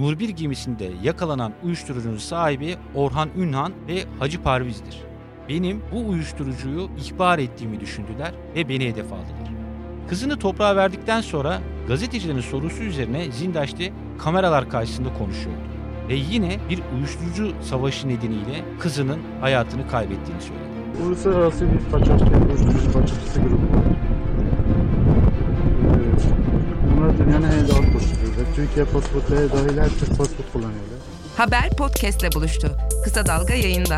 Nur 1 gemisinde yakalanan uyuşturucunun sahibi Orhan Ünhan ve Hacı Parviz'dir. Benim bu uyuşturucuyu ihbar ettiğimi düşündüler ve beni hedef aldılar. Kızını toprağa verdikten sonra gazetecilerin sorusu üzerine Zindaşti kameralar karşısında konuşuyordu. Ve yine bir uyuşturucu savaşı nedeniyle kızının hayatını kaybettiğini söyledi. Uluslararası bir kaçakçı, uyuşturucu kaçakçısı grubu var. Bunlar dünyanın en koşturuyorlar. Türkiye pasaportları dahil her tür pasport kullanıyorlar. Haber podcastle buluştu. Kısa Dalga yayında.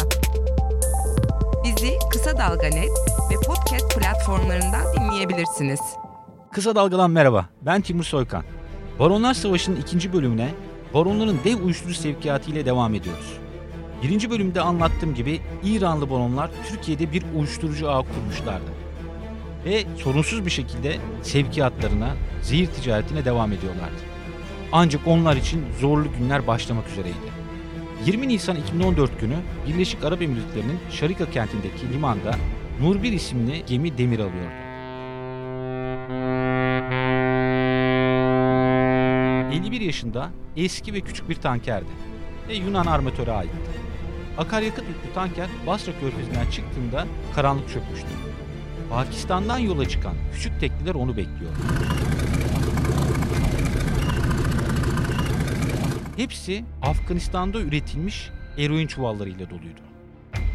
Bizi Kısa Dalga Net ve podcast platformlarından dinleyebilirsiniz. Kısa Dalgalan merhaba, ben Timur Soykan. Baronlar Savaşı'nın ikinci bölümüne baronların dev uyuşturucu sevkiyatı ile devam ediyoruz. Birinci bölümde anlattığım gibi İranlı baronlar Türkiye'de bir uyuşturucu ağı kurmuşlardı. Ve sorunsuz bir şekilde sevkiyatlarına, zehir ticaretine devam ediyorlardı. Ancak onlar için zorlu günler başlamak üzereydi. 20 Nisan 2014 günü Birleşik Arap Emirlikleri'nin Şarika kentindeki limanda Nur 1 isimli gemi demir alıyordu. 51 yaşında eski ve küçük bir tankerdi ve Yunan armatöre aitti. Akaryakıt yüklü tanker Basra körfezinden çıktığında karanlık çökmüştü. Pakistan'dan yola çıkan küçük tekneler onu bekliyordu. Hepsi Afganistan'da üretilmiş eroin çuvallarıyla doluydu.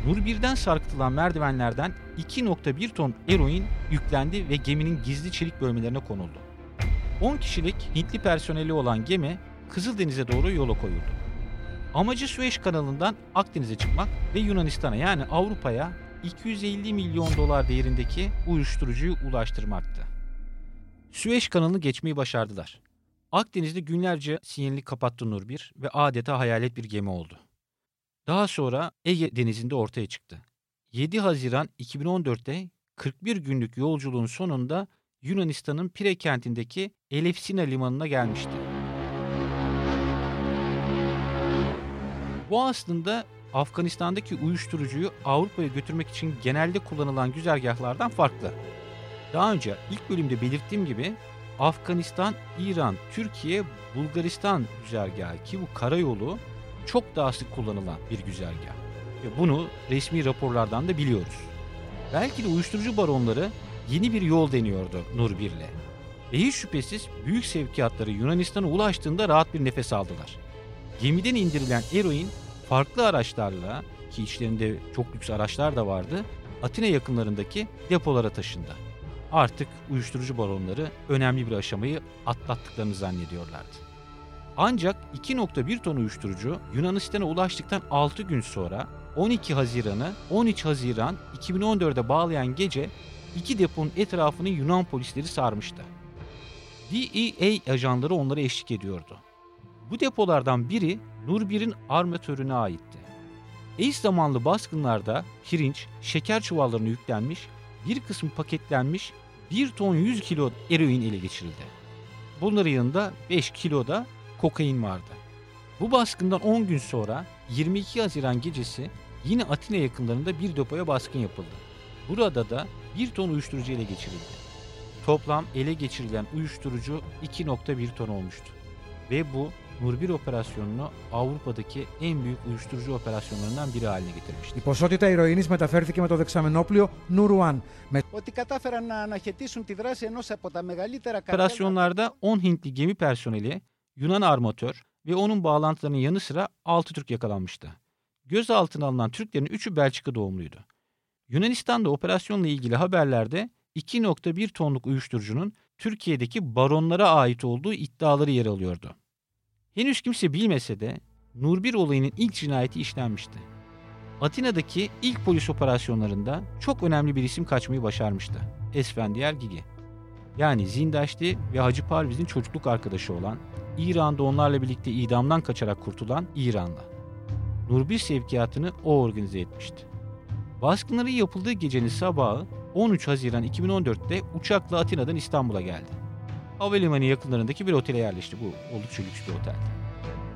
Nur 1'den sarkıtılan merdivenlerden 2.1 ton eroin yüklendi ve geminin gizli çelik bölmelerine konuldu. 10 kişilik Hintli personeli olan gemi Kızıldeniz'e doğru yola koyuldu. Amacı Süveyş kanalından Akdeniz'e çıkmak ve Yunanistan'a yani Avrupa'ya 250 milyon dolar değerindeki uyuşturucuyu ulaştırmaktı. Süveyş kanalını geçmeyi başardılar. Akdeniz'de günlerce sinyalini kapattı Nur 1 ve adeta hayalet bir gemi oldu. Daha sonra Ege Denizi'nde ortaya çıktı. 7 Haziran 2014'te 41 günlük yolculuğun sonunda Yunanistan'ın Pire kentindeki Elefsina limanına gelmişti. Bu aslında Afganistan'daki uyuşturucuyu Avrupa'ya götürmek için genelde kullanılan güzergahlardan farklı. Daha önce ilk bölümde belirttiğim gibi Afganistan, İran, Türkiye, Bulgaristan güzergahı ki bu karayolu çok daha sık kullanılan bir güzergah. Ve bunu resmi raporlardan da biliyoruz. Belki de uyuşturucu baronları yeni bir yol deniyordu Nur 1'le. Ve hiç şüphesiz büyük sevkiyatları Yunanistan'a ulaştığında rahat bir nefes aldılar. Gemiden indirilen eroin farklı araçlarla ki içlerinde çok lüks araçlar da vardı Atina yakınlarındaki depolara taşındı. Artık uyuşturucu baronları önemli bir aşamayı atlattıklarını zannediyorlardı. Ancak 2.1 ton uyuşturucu Yunanistan'a ulaştıktan 6 gün sonra 12 Haziran'ı 13 Haziran 2014'e bağlayan gece iki deponun etrafını Yunan polisleri sarmıştı. DEA ajanları onlara eşlik ediyordu. Bu depolardan biri Nur 1'in armatörüne aitti. Eş zamanlı baskınlarda pirinç, şeker çuvallarına yüklenmiş, bir kısmı paketlenmiş 1 ton 100 kilo eroin ele geçirildi. Bunların yanında 5 kilo da kokain vardı. Bu baskından 10 gün sonra 22 Haziran gecesi yine Atina yakınlarında bir depoya baskın yapıldı. Burada da 1 ton uyuşturucu ele geçirildi. Toplam ele geçirilen uyuşturucu 2.1 ton olmuştu. Ve bu Nur 1 operasyonunu Avrupa'daki en büyük uyuşturucu operasyonlarından biri haline getirmişti. Η ποσότητα ηρωίνης μεταφέρθηκε με το δεξαμενόπλιο Νουρουάν. Με ότι κατάφεραν να αναχαιτήσουν τη δράση ενός από τα μεγαλύτερα καρτέλ Operasyonlarda 10 Hintli gemi personeli, Yunan armatör ve onun bağlantılarının yanı sıra 6 Türk yakalanmıştı. Gözaltına alınan Türklerin 3'ü Belçika doğumluydu. Yunanistan'da operasyonla ilgili haberlerde 2.1 tonluk uyuşturucunun Türkiye'deki baronlara ait olduğu iddiaları yer alıyordu. Henüz kimse bilmese de Nur 1 olayının ilk cinayeti işlenmişti. Atina'daki ilk polis operasyonlarında çok önemli bir isim kaçmayı başarmıştı. Esfendiyar Gigi. Yani Zindaşti ve Hacı Parviz'in çocukluk arkadaşı olan, İran'da onlarla birlikte idamdan kaçarak kurtulan İranlı. Nur 1 sevkiyatını o organize etmişti. Baskınların yapıldığı gecenin sabahı 13 Haziran 2014'te uçakla Atina'dan İstanbul'a geldi. Havalimanı yakınlarındaki bir otele yerleşti. Bu oldukça lüks bir oteldi.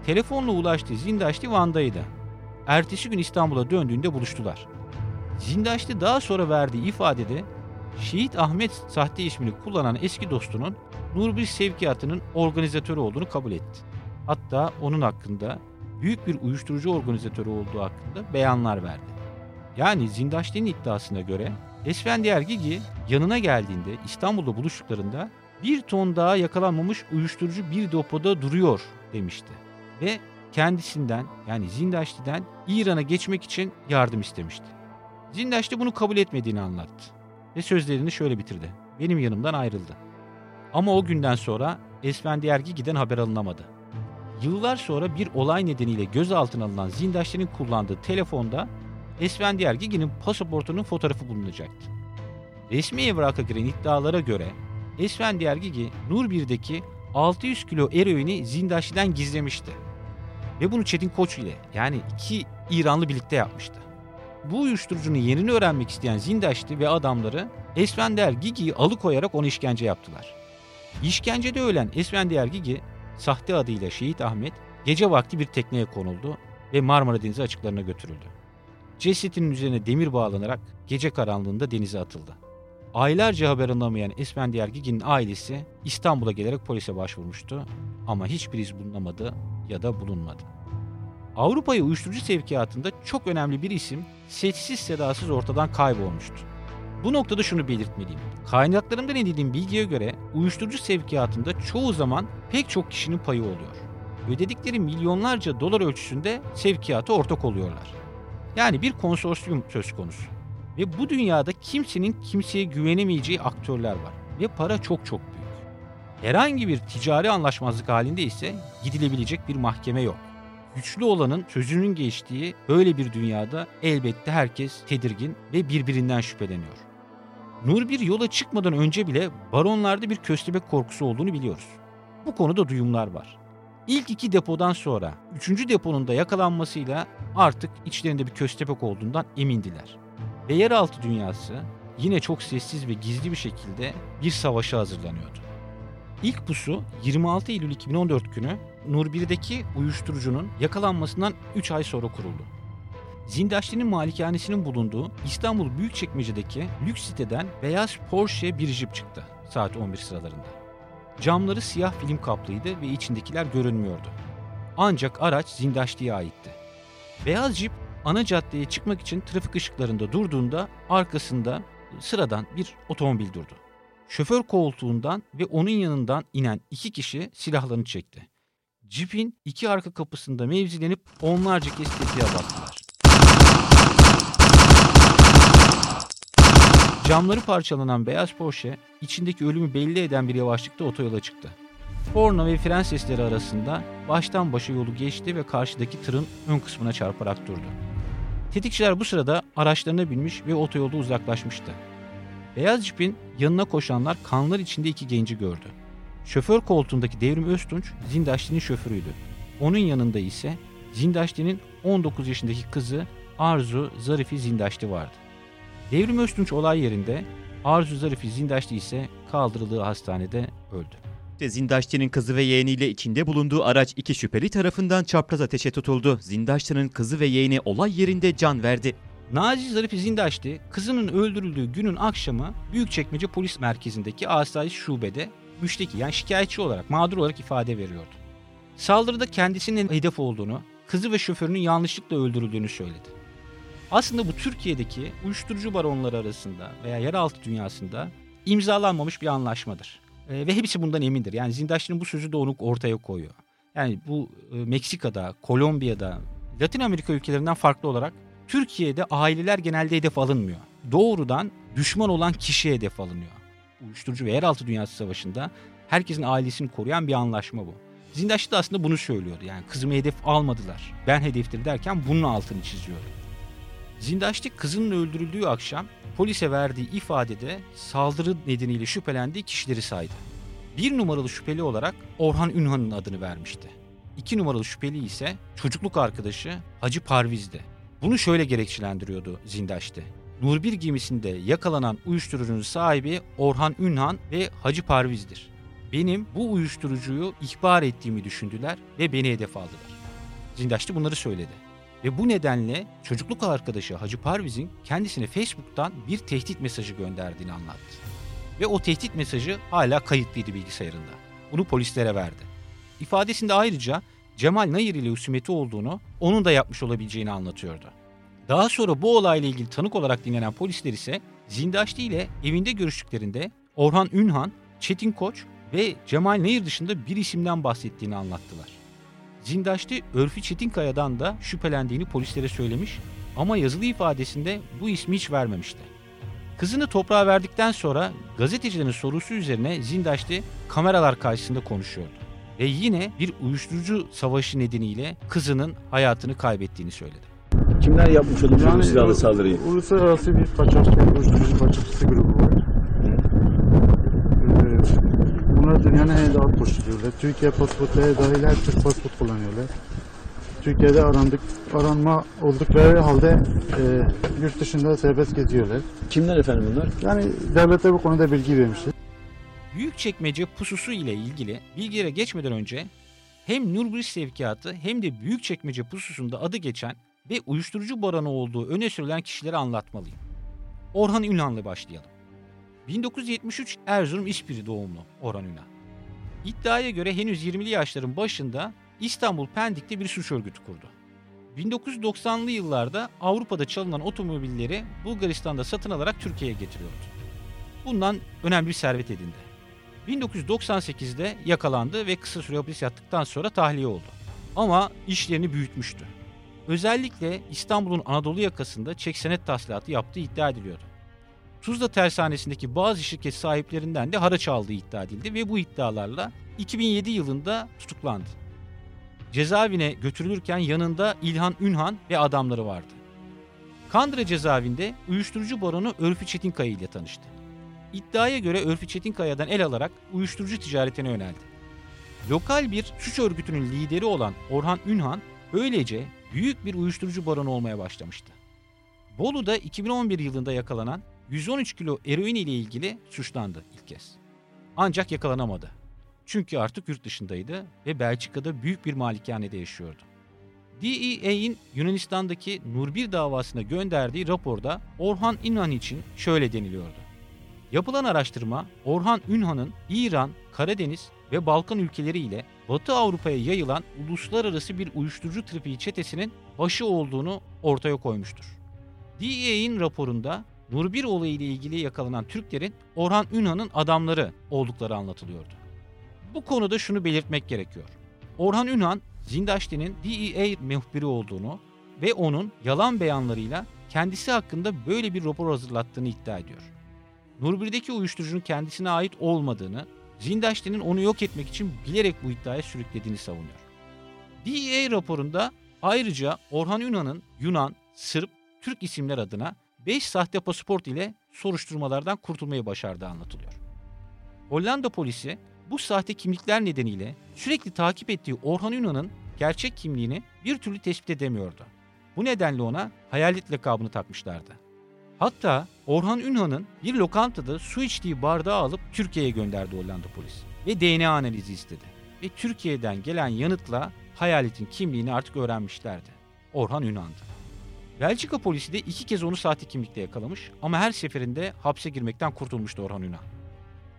Telefonla ulaştığı Zindaşti Van'daydı. Ertesi gün İstanbul'a döndüğünde buluştular. Zindaşti daha sonra verdiği ifadede Şehit Ahmet sahte ismini kullanan eski dostunun Nur 1 sevkiyatının organizatörü olduğunu kabul etti. Hatta onun hakkında büyük bir uyuşturucu organizatörü olduğu hakkında beyanlar verdi. Yani Zindaşti'nin iddiasına göre Esfender Gigi yanına geldiğinde İstanbul'da buluştuklarında bir ton daha yakalanmamış uyuşturucu bir depoda duruyor demişti. Ve kendisinden yani Zindaşti'den İran'a geçmek için yardım istemişti. Zindaşti bunu kabul etmediğini anlattı. Ve sözlerini şöyle bitirdi. Benim yanımdan ayrıldı. Ama o günden sonra Esfender Gigi'den haber alınamadı. Yıllar sonra bir olay nedeniyle gözaltına alınan Zindaşti'nin kullandığı telefonda Esfender Gigi'nin pasaportunun fotoğrafı bulunacaktı. Resmi evraka giren iddialara göre Esfender Gigi Nur 1'deki 600 kilo eroini Zindaşti'den gizlemişti. Ve bunu Çetin Koç ile yani iki İranlı birlikte yapmıştı. Bu uyuşturucunun yerini öğrenmek isteyen Zindaşti ve adamları Esfender Gigi'yi alıkoyarak ona işkence yaptılar. İşkencede ölen Esfender Gigi sahte adıyla Şehit Ahmet gece vakti bir tekneye konuldu ve Marmara Denizi açıklarına götürüldü. Cesetinin üzerine demir bağlanarak gece karanlığında denize atıldı. Aylarca haber alınamayan Esfender Gigi'nin ailesi İstanbul'a gelerek polise başvurmuştu ama hiçbir iz bulunamadı ya da bulunmadı. Avrupa'ya uyuşturucu sevkiyatında çok önemli bir isim sessiz sedasız ortadan kaybolmuştu. Bu noktada şunu belirtmeliyim. Kaynaklarımdan edindiğim bilgiye göre uyuşturucu sevkiyatında çoğu zaman pek çok kişinin payı oluyor. Ödedikleri milyonlarca dolar ölçüsünde sevkiyata ortak oluyorlar. Yani bir konsorsiyum söz konusu. Ve bu dünyada kimsenin kimseye güvenemeyeceği aktörler var. Ve para çok çok büyük. Herhangi bir ticari anlaşmazlık halinde ise gidilebilecek bir mahkeme yok. Güçlü olanın sözünün geçtiği böyle bir dünyada elbette herkes tedirgin ve birbirinden şüpheleniyor. Nur bir yola çıkmadan önce bile baronlarda bir köstebek korkusu olduğunu biliyoruz. Bu konuda duyumlar var. İlk iki depodan sonra üçüncü deponun da yakalanmasıyla artık içlerinde bir köstebek olduğundan emindiler. Ve yeraltı dünyası yine çok sessiz ve gizli bir şekilde bir savaşa hazırlanıyordu. İlk pusu 26 Eylül 2014 günü Nur 1'deki uyuşturucunun yakalanmasından 3 ay sonra kuruldu. Zindaşti'nin malikanesinin bulunduğu İstanbul Büyükçekmece'deki lüks siteden beyaz Porsche bir jip çıktı saat 11 sıralarında. Camları siyah film kaplıydı ve içindekiler görünmüyordu. Ancak araç Zindaşti'ye aitti. Beyaz jip ana caddeye çıkmak için trafik ışıklarında durduğunda arkasında sıradan bir otomobil durdu. Şoför koltuğundan ve onun yanından inen iki kişi silahlarını çekti. Jeep'in iki arka kapısında mevzilenip onlarca kez tetiğe bastılar. Camları parçalanan beyaz Porsche içindeki ölümü belli eden bir yavaşlıkta otoyola çıktı. Korna ve fren sesleri arasında baştan başa yolu geçti ve karşıdaki tırın ön kısmına çarparak durdu. Tetikçiler bu sırada araçlarına binmiş ve otoyolda uzaklaşmıştı. Beyaz cipin yanına koşanlar kanlar içinde iki genci gördü. Şoför koltuğundaki Devrim Öztunç Zindaşti'nin şoförüydü. Onun yanında ise Zindaşti'nin 19 yaşındaki kızı Arzu Zarifi Zindaşti vardı. Devrim Öztunç olay yerinde, Arzu Zarifi Zindaşti ise kaldırıldığı hastanede öldü. Zindaşti'nin kızı ve yeğeniyle içinde bulunduğu araç iki şüpheli tarafından çapraz ateşe tutuldu. Zindaşti'nin kızı ve yeğeni olay yerinde can verdi. Naci Zarif Zindaşti kızının öldürüldüğü günün akşamı Büyükçekmece Polis Merkezi'ndeki asayiş şubede müşteki yani şikayetçi olarak mağdur olarak ifade veriyordu. Saldırıda kendisinin hedef olduğunu, kızı ve şoförünün yanlışlıkla öldürüldüğünü söyledi. Aslında bu Türkiye'deki uyuşturucu baronları arasında veya yeraltı dünyasında imzalanmamış bir anlaşmadır. E, ve hepsi bundan emindir. Yani Zindaşti'nin bu sözü de onu ortaya koyuyor. Yani bu e, Meksika'da, Kolombiya'da, Latin Amerika ülkelerinden farklı olarak Türkiye'de aileler genelde hedef alınmıyor. Doğrudan düşman olan kişiye hedef alınıyor. Uyuşturucu ve yeraltı dünyası savaşında herkesin ailesini koruyan bir anlaşma bu. Zindaşlı da aslında bunu söylüyordu. Yani kızımı hedef almadılar. Ben hedeftir derken bunun altını çiziyordu. Zindaşlı kızının öldürüldüğü akşam polise verdiği ifadede saldırı nedeniyle şüphelendiği kişileri saydı. Bir numaralı şüpheli olarak Orhan Ünhan'ın adını vermişti. İki numaralı şüpheli ise çocukluk arkadaşı Hacı Parviz'di. Bunu şöyle gerekçelendiriyordu Zindaş'te. Nur 1 gemisinde yakalanan uyuşturucunun sahibi Orhan Ünhan ve Hacı Parviz'dir. Benim bu uyuşturucuyu ihbar ettiğimi düşündüler ve beni hedef aldılar. Zindaş'ta bunları söyledi. Ve bu nedenle çocukluk arkadaşı Hacı Parviz'in kendisine Facebook'tan bir tehdit mesajı gönderdiğini anlattı. Ve o tehdit mesajı hala kayıtlıydı bilgisayarında. Bunu polislere verdi. İfadesinde ayrıca Cemal Nayır ile husumeti olduğunu, onun da yapmış olabileceğini anlatıyordu. Daha sonra bu olayla ilgili tanık olarak dinlenen polisler ise Zindaşti ile evinde görüştüklerinde Orhan Ünhan, Çetin Koç ve Cemal Nayır dışında bir isimden bahsettiğini anlattılar. Zindaşti Örfi Çetinkaya'dan da şüphelendiğini polislere söylemiş ama yazılı ifadesinde bu ismi hiç vermemişti. Kızını toprağa verdikten sonra gazetecilerin sorusu üzerine Zindaşti kameralar karşısında konuşuyordu. Ve yine bir uyuşturucu savaşı nedeniyle kızının hayatını kaybettiğini söyledi. Kimler yapmış olabilir bu silahlı saldırıyı? Uluslararası bir kaçakçı, uyuşturucu kaçakçısı grubu var. Ee, bunlar dünyanın en alt koşturuyorlar. Türkiye pasaportları dahil her Türk pasaport kullanıyorlar. Türkiye'de arandık, aranma oldukları halde e, yurt dışında serbest geziyorlar. Kimler efendim bunlar? Yani devlete bu konuda bilgi vermişler. Büyükçekmece pususu ile ilgili bilgilere geçmeden önce hem Nurgül Sevkiyatı hem de Büyükçekmece pususunda adı geçen ve uyuşturucu baranı olduğu öne sürülen kişileri anlatmalıyım. Orhan Ünal'la başlayalım. 1973 Erzurum İspiri doğumlu Orhan Ünal. İddiaya göre henüz 20'li yaşların başında İstanbul Pendik'te bir suç örgütü kurdu. 1990'lı yıllarda Avrupa'da çalınan otomobilleri Bulgaristan'da satın alarak Türkiye'ye getiriyordu. Bundan önemli bir servet edindi. 1998'de yakalandı ve kısa süre hapis yattıktan sonra tahliye oldu. Ama işlerini büyütmüştü. Özellikle İstanbul'un Anadolu yakasında çek senet tahsilatı yaptığı iddia ediliyordu. Tuzla tersanesindeki bazı şirket sahiplerinden de haraç aldığı iddia edildi ve bu iddialarla 2007 yılında tutuklandı. Cezaevine götürülürken yanında İlhan Ünhan ve adamları vardı. Kandıra cezaevinde uyuşturucu baronu Örfü Çetinkaya ile tanıştı. İddiaya göre Örfü Çetinkaya'dan el alarak uyuşturucu ticaretine yöneldi. Lokal bir suç örgütünün lideri olan Orhan Ünhan böylece büyük bir uyuşturucu baronu olmaya başlamıştı. Bolu'da 2011 yılında yakalanan 113 kilo eroin ile ilgili suçlandı ilk kez. Ancak yakalanamadı. Çünkü artık yurt dışındaydı ve Belçika'da büyük bir malikanede yaşıyordu. DEA'in Yunanistan'daki Nurbir davasına gönderdiği raporda Orhan Ünhan için şöyle deniliyordu. Yapılan araştırma Orhan Ünhan'ın İran, Karadeniz ve Balkan ülkeleri ile Batı Avrupa'ya yayılan uluslararası bir uyuşturucu trafiği çetesinin başı olduğunu ortaya koymuştur. DEA'in raporunda Nurbir olayı ile ilgili yakalanan Türklerin Orhan Ünhan'ın adamları oldukları anlatılıyordu. Bu konuda şunu belirtmek gerekiyor. Orhan Ünhan, Zindaşti'nin DEA muhbiri olduğunu ve onun yalan beyanlarıyla kendisi hakkında böyle bir rapor hazırlattığını iddia ediyor. Nurbir'deki uyuşturucunun kendisine ait olmadığını, Zindaşti'nin onu yok etmek için bilerek bu iddiaya sürüklediğini savunuyor. DEA raporunda ayrıca Orhan Ünal'ın Yunan, Sırp, Türk isimler adına 5 sahte pasaport ile soruşturmalardan kurtulmayı başardığı anlatılıyor. Hollanda polisi bu sahte kimlikler nedeniyle sürekli takip ettiği Orhan Ünal'ın gerçek kimliğini bir türlü tespit edemiyordu. Bu nedenle ona hayalet lakabını takmışlardı. Hatta Orhan Ünhan'ın bir lokantada su içtiği bardağı alıp Türkiye'ye gönderdi Hollanda polis. Ve DNA analizi istedi. Ve Türkiye'den gelen yanıtla hayaletin kimliğini artık öğrenmişlerdi. Orhan Ünhan'dı. Belçika polisi de iki kez onu sahte kimlikle yakalamış ama her seferinde hapse girmekten kurtulmuştu Orhan Ünhan.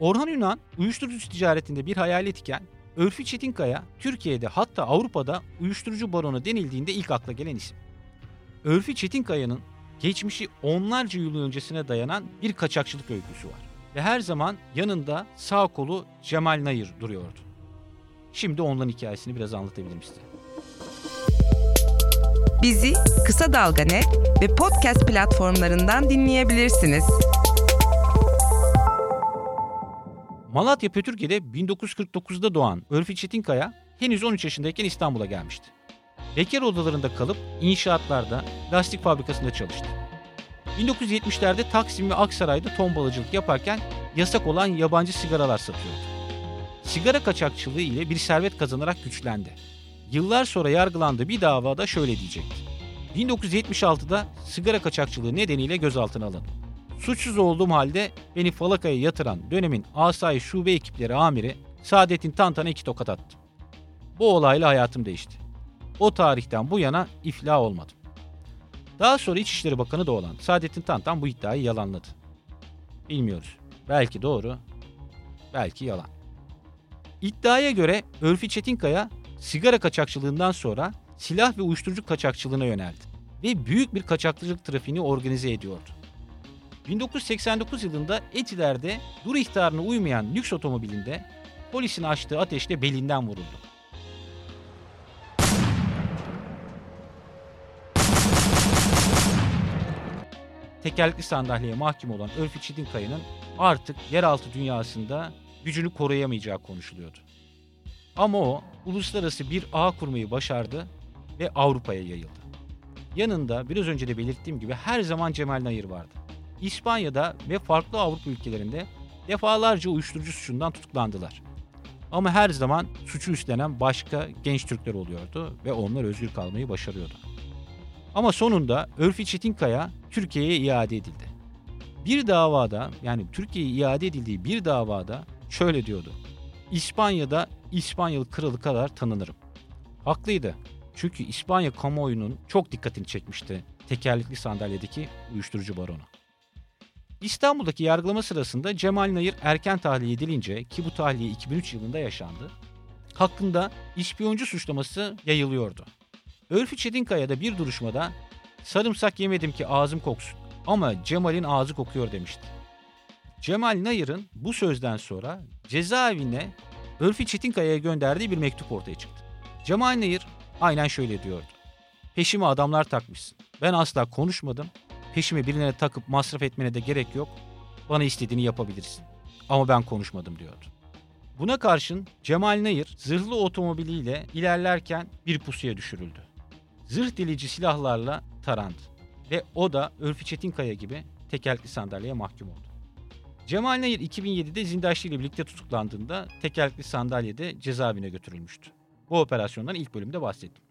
Orhan Ünhan uyuşturucu ticaretinde bir hayalet iken Örfi Çetinkaya Türkiye'de hatta Avrupa'da uyuşturucu baronu denildiğinde ilk akla gelen isim. Örfi Çetinkaya'nın geçmişi onlarca yıl öncesine dayanan bir kaçakçılık öyküsü var. Ve her zaman yanında sağ kolu Cemal Nayır duruyordu. Şimdi onların hikayesini biraz anlatabilirim size. Bizi Kısa Dalga Net ve podcast platformlarından dinleyebilirsiniz. Malatya Pötürge'de 1949'da doğan Örfi Çetinkaya henüz 13 yaşındayken İstanbul'a gelmişti. Bekar odalarında kalıp inşaatlarda, lastik fabrikasında çalıştı. 1970'lerde Taksim ve Aksaray'da tombalacılık yaparken yasak olan yabancı sigaralar satıyordu. Sigara kaçakçılığı ile bir servet kazanarak güçlendi. Yıllar sonra yargılandığı bir davada şöyle diyecekti. 1976'da sigara kaçakçılığı nedeniyle gözaltına alındı. Suçsuz olduğum halde beni falakaya yatıran dönemin asayiş şube ekipleri amiri Saadettin Tantan'a iki tokat attı. Bu olayla hayatım değişti. O tarihten bu yana iflah olmadım. Daha sonra İçişleri Bakanı da olan Saadettin Tantan bu iddiayı yalanladı. Bilmiyoruz. Belki doğru, belki yalan. İddiaya göre Örfi Çetinkaya sigara kaçakçılığından sonra silah ve uyuşturucu kaçakçılığına yöneldi ve büyük bir kaçakçılık trafiğini organize ediyordu. 1989 yılında Etiler'de dur ihtarına uymayan lüks otomobilinde polisin açtığı ateşle belinden vuruldu. Tekerlekli sandalyeye mahkum olan Örfi Çetinkaya'nın artık yeraltı dünyasında gücünü koruyamayacağı konuşuluyordu. Ama o uluslararası bir ağ kurmayı başardı ve Avrupa'ya yayıldı. Yanında biraz önce de belirttiğim gibi her zaman Cemal Nayır vardı. İspanya'da ve farklı Avrupa ülkelerinde defalarca uyuşturucu suçundan tutuklandılar. Ama her zaman suçu üstlenen başka genç Türkler oluyordu ve onlar özgür kalmayı başarıyordu. Ama sonunda Örfi Çetinkaya Türkiye'ye iade edildi. Bir davada yani Türkiye'ye iade edildiği bir davada şöyle diyordu. İspanya'da İspanyol kralı kadar tanınırım. Haklıydı. Çünkü İspanya kamuoyunun çok dikkatini çekmişti tekerlekli sandalyedeki uyuşturucu baronu. İstanbul'daki yargılama sırasında Cemal Nayır erken tahliye edilince ki bu tahliye 2003 yılında yaşandı, hakkında ispiyoncu suçlaması yayılıyordu. Örfi Çetinkaya da bir duruşmada sarımsak yemedim ki ağzım koksun ama Cemal'in ağzı kokuyor demişti. Cemal Nayır'ın bu sözden sonra cezaevine Örfi Çetinkaya'ya gönderdiği bir mektup ortaya çıktı. Cemal Nayır aynen şöyle diyordu. Peşime adamlar takmışsın. Ben asla konuşmadım. Peşime birine takıp masraf etmene de gerek yok. Bana istediğini yapabilirsin. Ama ben konuşmadım diyordu. Buna karşın Cemal Nayır zırhlı otomobiliyle ilerlerken bir pusuya düşürüldü. Zırh delici silahlarla tarandı ve o da Örfi Çetinkaya gibi tekerlekli sandalyeye mahkum oldu. Cemal Nayır 2007'de Zindaşlı ile birlikte tutuklandığında tekerlekli sandalyede cezaevine götürülmüştü. Bu operasyondan ilk bölümde bahsettim.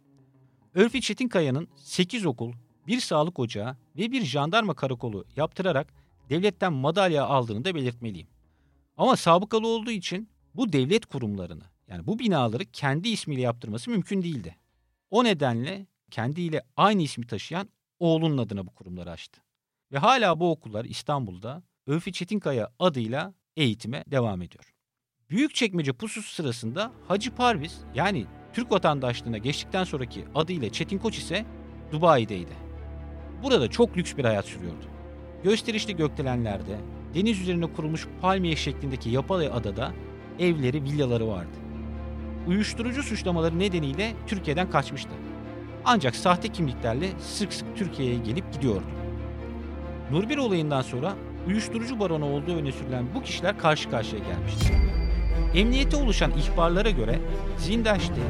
Örfi Çetinkaya'nın 8 okul, bir sağlık ocağı ve bir jandarma karakolu yaptırarak devletten madalya aldığını da belirtmeliyim. Ama sabıkalı olduğu için bu devlet kurumlarını yani bu binaları kendi ismiyle yaptırması mümkün değildi. O nedenle kendiyle aynı ismi taşıyan oğlunun adına bu kurumları açtı. Ve hala bu okullar İstanbul'da Öfi Çetinkaya adıyla eğitime devam ediyor. Büyükçekmece pususu sırasında Hacı Parviz yani Türk vatandaşlığına geçtikten sonraki adıyla Çetin Koç ise Dubai'deydi. Burada çok lüks bir hayat sürüyordu. Gösterişli gökdelenlerde, deniz üzerine kurulmuş palmiye şeklindeki yapay adada evleri, villaları vardı. Uyuşturucu suçlamaları nedeniyle Türkiye'den kaçmıştı. Ancak sahte kimliklerle sık sık Türkiye'ye gelip gidiyordu. Nurbir olayından sonra uyuşturucu baronu olduğu öne sürülen bu kişiler karşı karşıya gelmişti. Emniyete oluşan ihbarlara göre Zindaş'te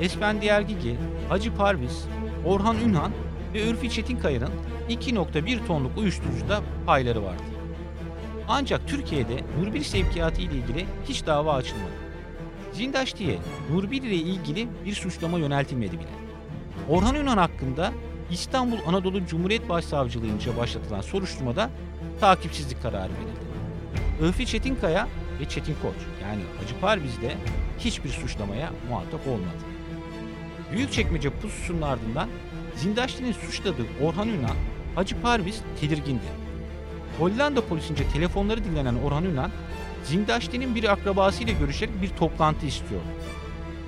Esfendiyergigi, Hacı Parviz, Orhan Ünhan ve Ürfi Çetinkaya'nın 2.1 tonluk uyuşturucuda payları vardı. Ancak Türkiye'de Nurbir sevkiyatı ile ilgili hiç dava açılmadı. Zindaşti'ye Nurbir ile ilgili bir suçlama yöneltilmedi bile. Orhan Ünhan hakkında İstanbul Anadolu Cumhuriyet Başsavcılığınca başlatılan soruşturmada takipsizlik kararı verildi. Öfi Çetinkaya ve Çetin Koç yani Hacı Parviz'de hiçbir suçlamaya muhatap olmadı. Büyükçekmece pususunun ardından Zindaşti'nin suçladığı Orhan Ünal, Hacı Parviz tedirgindi. Hollanda polisince telefonları dinlenen Orhan Ünal, Zindaşti'nin bir akrabasıyla görüşerek bir toplantı istiyor.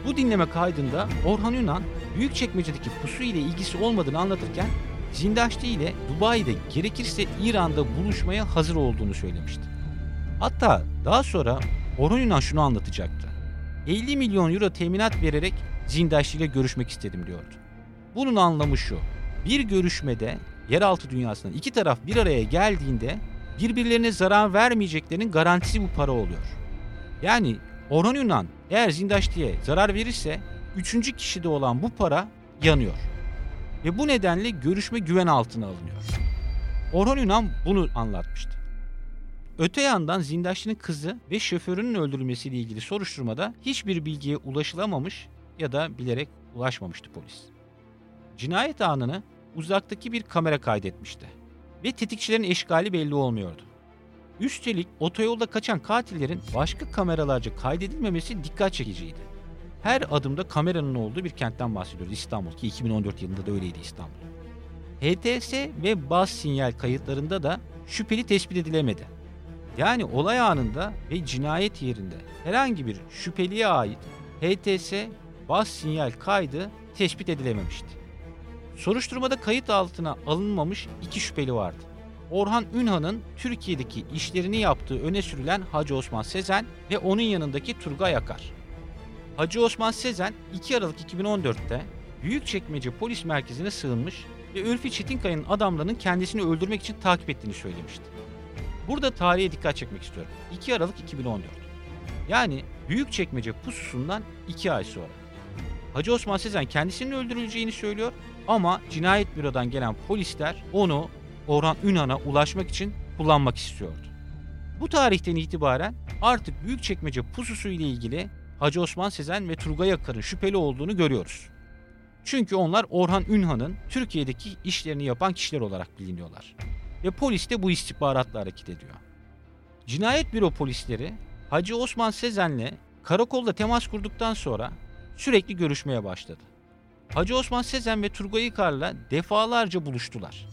Bu dinleme kaydında Orhan Ünal, Büyükçekmece'deki pusu ile ilgisi olmadığını anlatırken Zindaşti ile Dubai'de gerekirse İran'da buluşmaya hazır olduğunu söylemişti. Hatta daha sonra Orhan Ünal şunu anlatacaktı. 50 milyon euro teminat vererek Zindaşti ile görüşmek istedim diyordu. Bunun anlamı şu. Bir görüşmede yeraltı dünyasından iki taraf bir araya geldiğinde birbirlerine zarar vermeyeceklerinin garantisi bu para oluyor. Yani Orhan Yunan eğer Zindaşti'ye zarar verirse üçüncü kişide olan bu para yanıyor. Ve bu nedenle görüşme güven altına alınıyor. Orhan Yunan bunu anlatmıştı. Öte yandan Zindaşti'nin kızı ve şoförünün öldürülmesiyle ilgili soruşturmada hiçbir bilgiye ulaşılamamış ya da bilerek ulaşmamıştı polis. Cinayet anını uzaktaki bir kamera kaydetmişti ve tetikçilerin eşgali belli olmuyordu. Üstelik otoyolda kaçan katillerin başka kameralarca kaydedilmemesi dikkat çekiciydi. Her adımda kameranın olduğu bir kentten bahsediyoruz İstanbul ki 2014 yılında da öyleydi İstanbul. HTS ve baz sinyal kayıtlarında da şüpheli tespit edilemedi. Yani olay anında ve cinayet yerinde herhangi bir şüpheliye ait HTS, baz sinyal kaydı tespit edilememişti. Soruşturmada kayıt altına alınmamış iki şüpheli vardı. Orhan Ünhan'ın Türkiye'deki işlerini yaptığı öne sürülen Hacı Osman Sezen ve onun yanındaki Turgay Akar. Hacı Osman Sezen 2 Aralık 2014'te Büyükçekmece Polis Merkezi'ne sığınmış ve Ülfi Çetinkaya'nın adamlarının kendisini öldürmek için takip ettiğini söylemişti. Burada tarihe dikkat çekmek istiyorum. 2 Aralık 2014. Yani Büyükçekmece pususundan 2 ay sonra. Hacı Osman Sezen kendisinin öldürüleceğini söylüyor ama cinayet bürodan gelen polisler onu Orhan Ünhan'a ulaşmak için kullanmak istiyordu. Bu tarihten itibaren artık Büyükçekmece pususu ile ilgili Hacı Osman Sezen ve Turgay Akar'ın şüpheli olduğunu görüyoruz. Çünkü onlar Orhan Ünhan'ın Türkiye'deki işlerini yapan kişiler olarak biliniyorlar. Ve polis de bu istihbaratla hareket ediyor. Cinayet büro polisleri Hacı Osman Sezen'le karakolda temas kurduktan sonra sürekli görüşmeye başladı. Hacı Osman Sezen ve Turgay Ikar'la defalarca buluştular.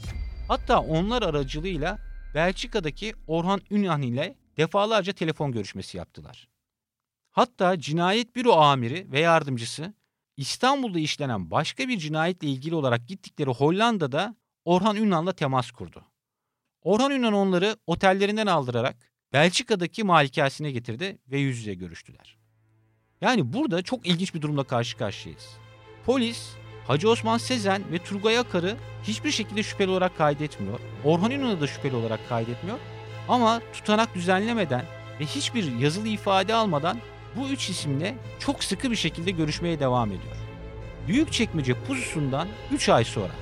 Hatta onlar aracılığıyla Belçika'daki Orhan Ünhan ile defalarca telefon görüşmesi yaptılar. Hatta cinayet büro amiri ve yardımcısı İstanbul'da işlenen başka bir cinayetle ilgili olarak gittikleri Hollanda'da Orhan Ünal'la temas kurdu. Orhan Ünal onları otellerinden aldırarak Belçika'daki malikasine getirdi ve yüz yüze görüştüler. Yani burada çok ilginç bir durumla karşı karşıyayız. Polis Hacı Osman Sezen ve Turgay Akar'ı hiçbir şekilde şüpheli olarak kaydetmiyor. Orhan Ünal'ı da şüpheli olarak kaydetmiyor. Ama tutanak düzenlemeden ve hiçbir yazılı ifade almadan bu üç isimle çok sıkı bir şekilde görüşmeye devam ediyor. Büyükçekmece pususundan 3 ay sonra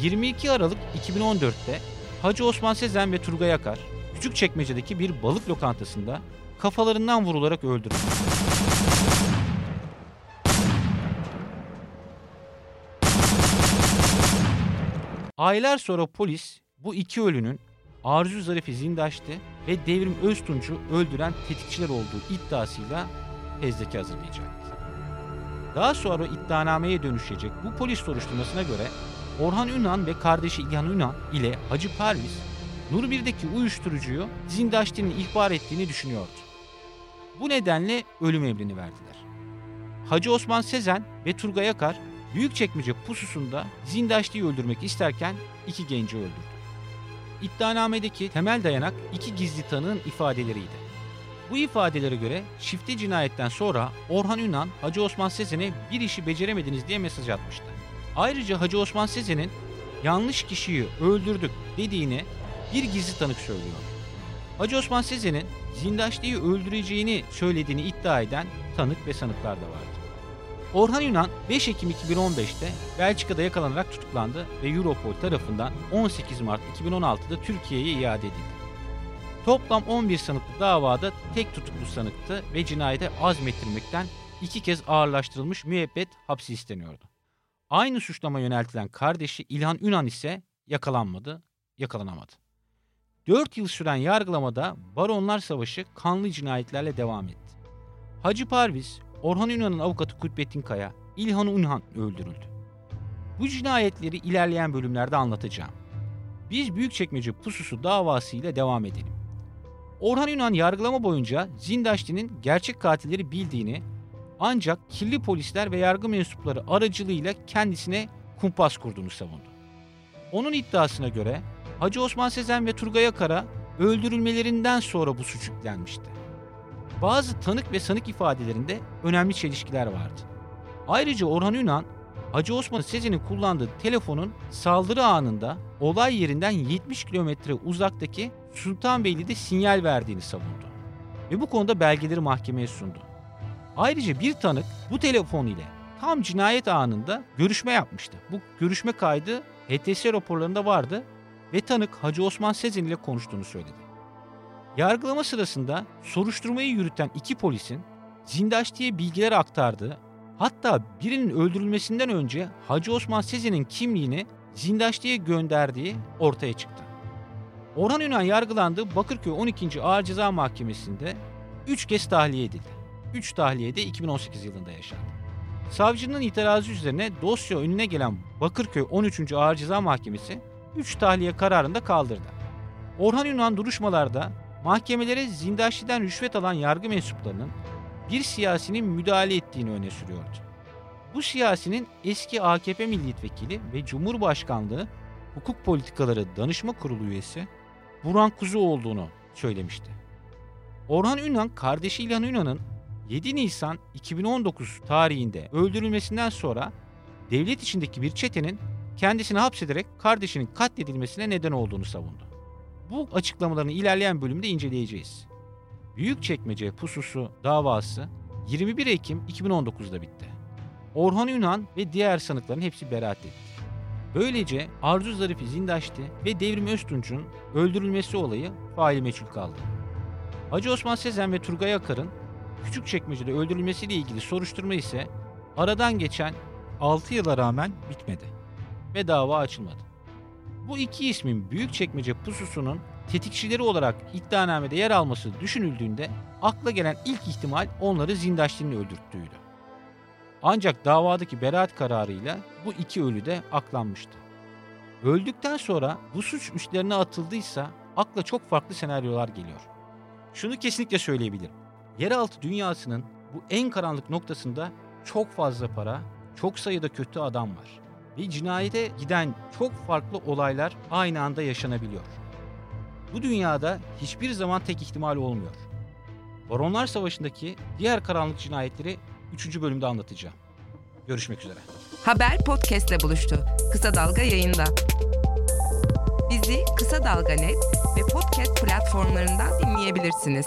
22 Aralık 2014'te Hacı Osman Sezen ve Turgay Akar Küçükçekmece'deki bir balık lokantasında kafalarından vurularak öldürüldü. Aylar sonra polis bu iki ölünün Arzu Zarife Zindaş'tı ve Devrim Öztunç'u öldüren tetikçiler olduğu iddiasıyla fezleke hazırlayacaktı. Daha sonra iddianameye dönüşecek bu polis soruşturmasına göre Orhan Ünal ve kardeşi İlhan Ünal ile Hacı Parviz, Nur 1'deki uyuşturucuyu Zindaşti'nin ihbar ettiğini düşünüyordu. Bu nedenle ölüm emrini verdiler. Hacı Osman Sezen ve Turgay Akar Büyükçekmece pususunda Zindaşti'yi öldürmek isterken iki genci öldürdü. İddianamedeki temel dayanak iki gizli tanığın ifadeleriydi. Bu ifadelere göre çifte cinayetten sonra Orhan Ünal Hacı Osman Sezen'e bir işi beceremediniz diye mesaj atmıştı. Ayrıca Hacı Osman Sezen'in yanlış kişiyi öldürdük dediğini bir gizli tanık söylüyor. Hacı Osman Sezen'in Zindaşti'yi öldüreceğini söylediğini iddia eden tanık ve sanıklar da vardı. Orhan Yunan 5 Ekim 2015'te Belçika'da yakalanarak tutuklandı ve Europol tarafından 18 Mart 2016'da Türkiye'ye iade edildi. Toplam 11 sanıklı davada tek tutuklu sanıktı ve cinayete azmettirmekten iki kez ağırlaştırılmış müebbet hapsi isteniyordu. Aynı suçlama yöneltilen kardeşi İlhan Ünan ise yakalanmadı, yakalanamadı. 4 yıl süren yargılamada Baronlar Savaşı kanlı cinayetlerle devam etti. Hacı Parviz, Orhan Ünal'ın avukatı Kutbettin Kaya, İlhan Ünhan öldürüldü. Bu cinayetleri ilerleyen bölümlerde anlatacağım. Biz Büyükçekmece pususu davasıyla devam edelim. Orhan Ünal yargılama boyunca Zindaşti'nin gerçek katilleri bildiğini ancak kirli polisler ve yargı mensupları aracılığıyla kendisine kumpas kurduğunu savundu. Onun iddiasına göre Hacı Osman Sezen ve Turgay Akar'a öldürülmelerinden sonra bu suç yüklenmişti. Bazı tanık ve sanık ifadelerinde önemli çelişkiler vardı. Ayrıca Orhan Ünan, Hacı Osman Sezen'in kullandığı telefonun saldırı anında olay yerinden 70 kilometre uzaktaki Sultanbeyli'de sinyal verdiğini savundu. Ve bu konuda belgeleri mahkemeye sundu. Ayrıca bir tanık bu telefon ile tam cinayet anında görüşme yapmıştı. Bu görüşme kaydı HTS raporlarında vardı ve tanık Hacı Osman Sezen ile konuştuğunu söyledi. Yargılama sırasında soruşturmayı yürüten iki polisin Zindaşti'ye bilgiler aktardığı, hatta birinin öldürülmesinden önce Hacı Osman Sezen'in kimliğini Zindaşti'ye gönderdiği ortaya çıktı. Orhan Ünal yargılandı Bakırköy 12. Ağır Ceza Mahkemesi'nde 3 kez tahliye edildi. 3 tahliye de 2018 yılında yaşandı. Savcının itirazı üzerine dosya önüne gelen Bakırköy 13. Ağır Ceza Mahkemesi 3 tahliye kararını da kaldırdı. Orhan Ünal duruşmalarda mahkemelere Zindaşti'den rüşvet alan yargı mensuplarının bir siyasinin müdahale ettiğini öne sürüyordu. Bu siyasinin eski AKP milletvekili ve Cumhurbaşkanlığı Hukuk Politikaları Danışma Kurulu üyesi Burhan Kuzu olduğunu söylemişti. Orhan Ünal kardeşi İlhan Ünal'ın 7 Nisan 2019 tarihinde öldürülmesinden sonra devlet içindeki bir çetenin kendisini hapsederek kardeşinin katledilmesine neden olduğunu savundu. Bu açıklamalarını ilerleyen bölümde inceleyeceğiz. Büyükçekmece pususu davası 21 Ekim 2019'da bitti. Orhan Ünal ve diğer sanıkların hepsi beraat etti. Böylece Arzu Zarifi Zindaşti ve Devrim Öztunç'un öldürülmesi olayı faili meçhul kaldı. Hacı Osman Sezen ve Turgay Akar'ın Küçükçekmece'de öldürülmesiyle ilgili soruşturma ise aradan geçen 6 yıla rağmen bitmedi ve dava açılmadı. Bu iki ismin Büyükçekmece pususunun tetikçileri olarak iddianamede yer alması düşünüldüğünde akla gelen ilk ihtimal onları Zindaşti'nin öldürttüğüydü. Ancak davadaki beraat kararıyla bu iki ölü de aklanmıştı. Öldükten sonra bu suç üstlerine atıldıysa akla çok farklı senaryolar geliyor. Şunu kesinlikle söyleyebilirim. Yeraltı dünyasının bu en karanlık noktasında çok fazla para, çok sayıda kötü adam var. Ve cinayete giden çok farklı olaylar aynı anda yaşanabiliyor. Bu dünyada hiçbir zaman tek ihtimal olmuyor. Baronlar Savaşı'ndaki diğer karanlık cinayetleri 3. bölümde anlatacağım. Görüşmek üzere. Haber podcastle buluştu. Kısa Dalga yayında. Bizi Kısa Dalga Net ve podcast platformlarından dinleyebilirsiniz.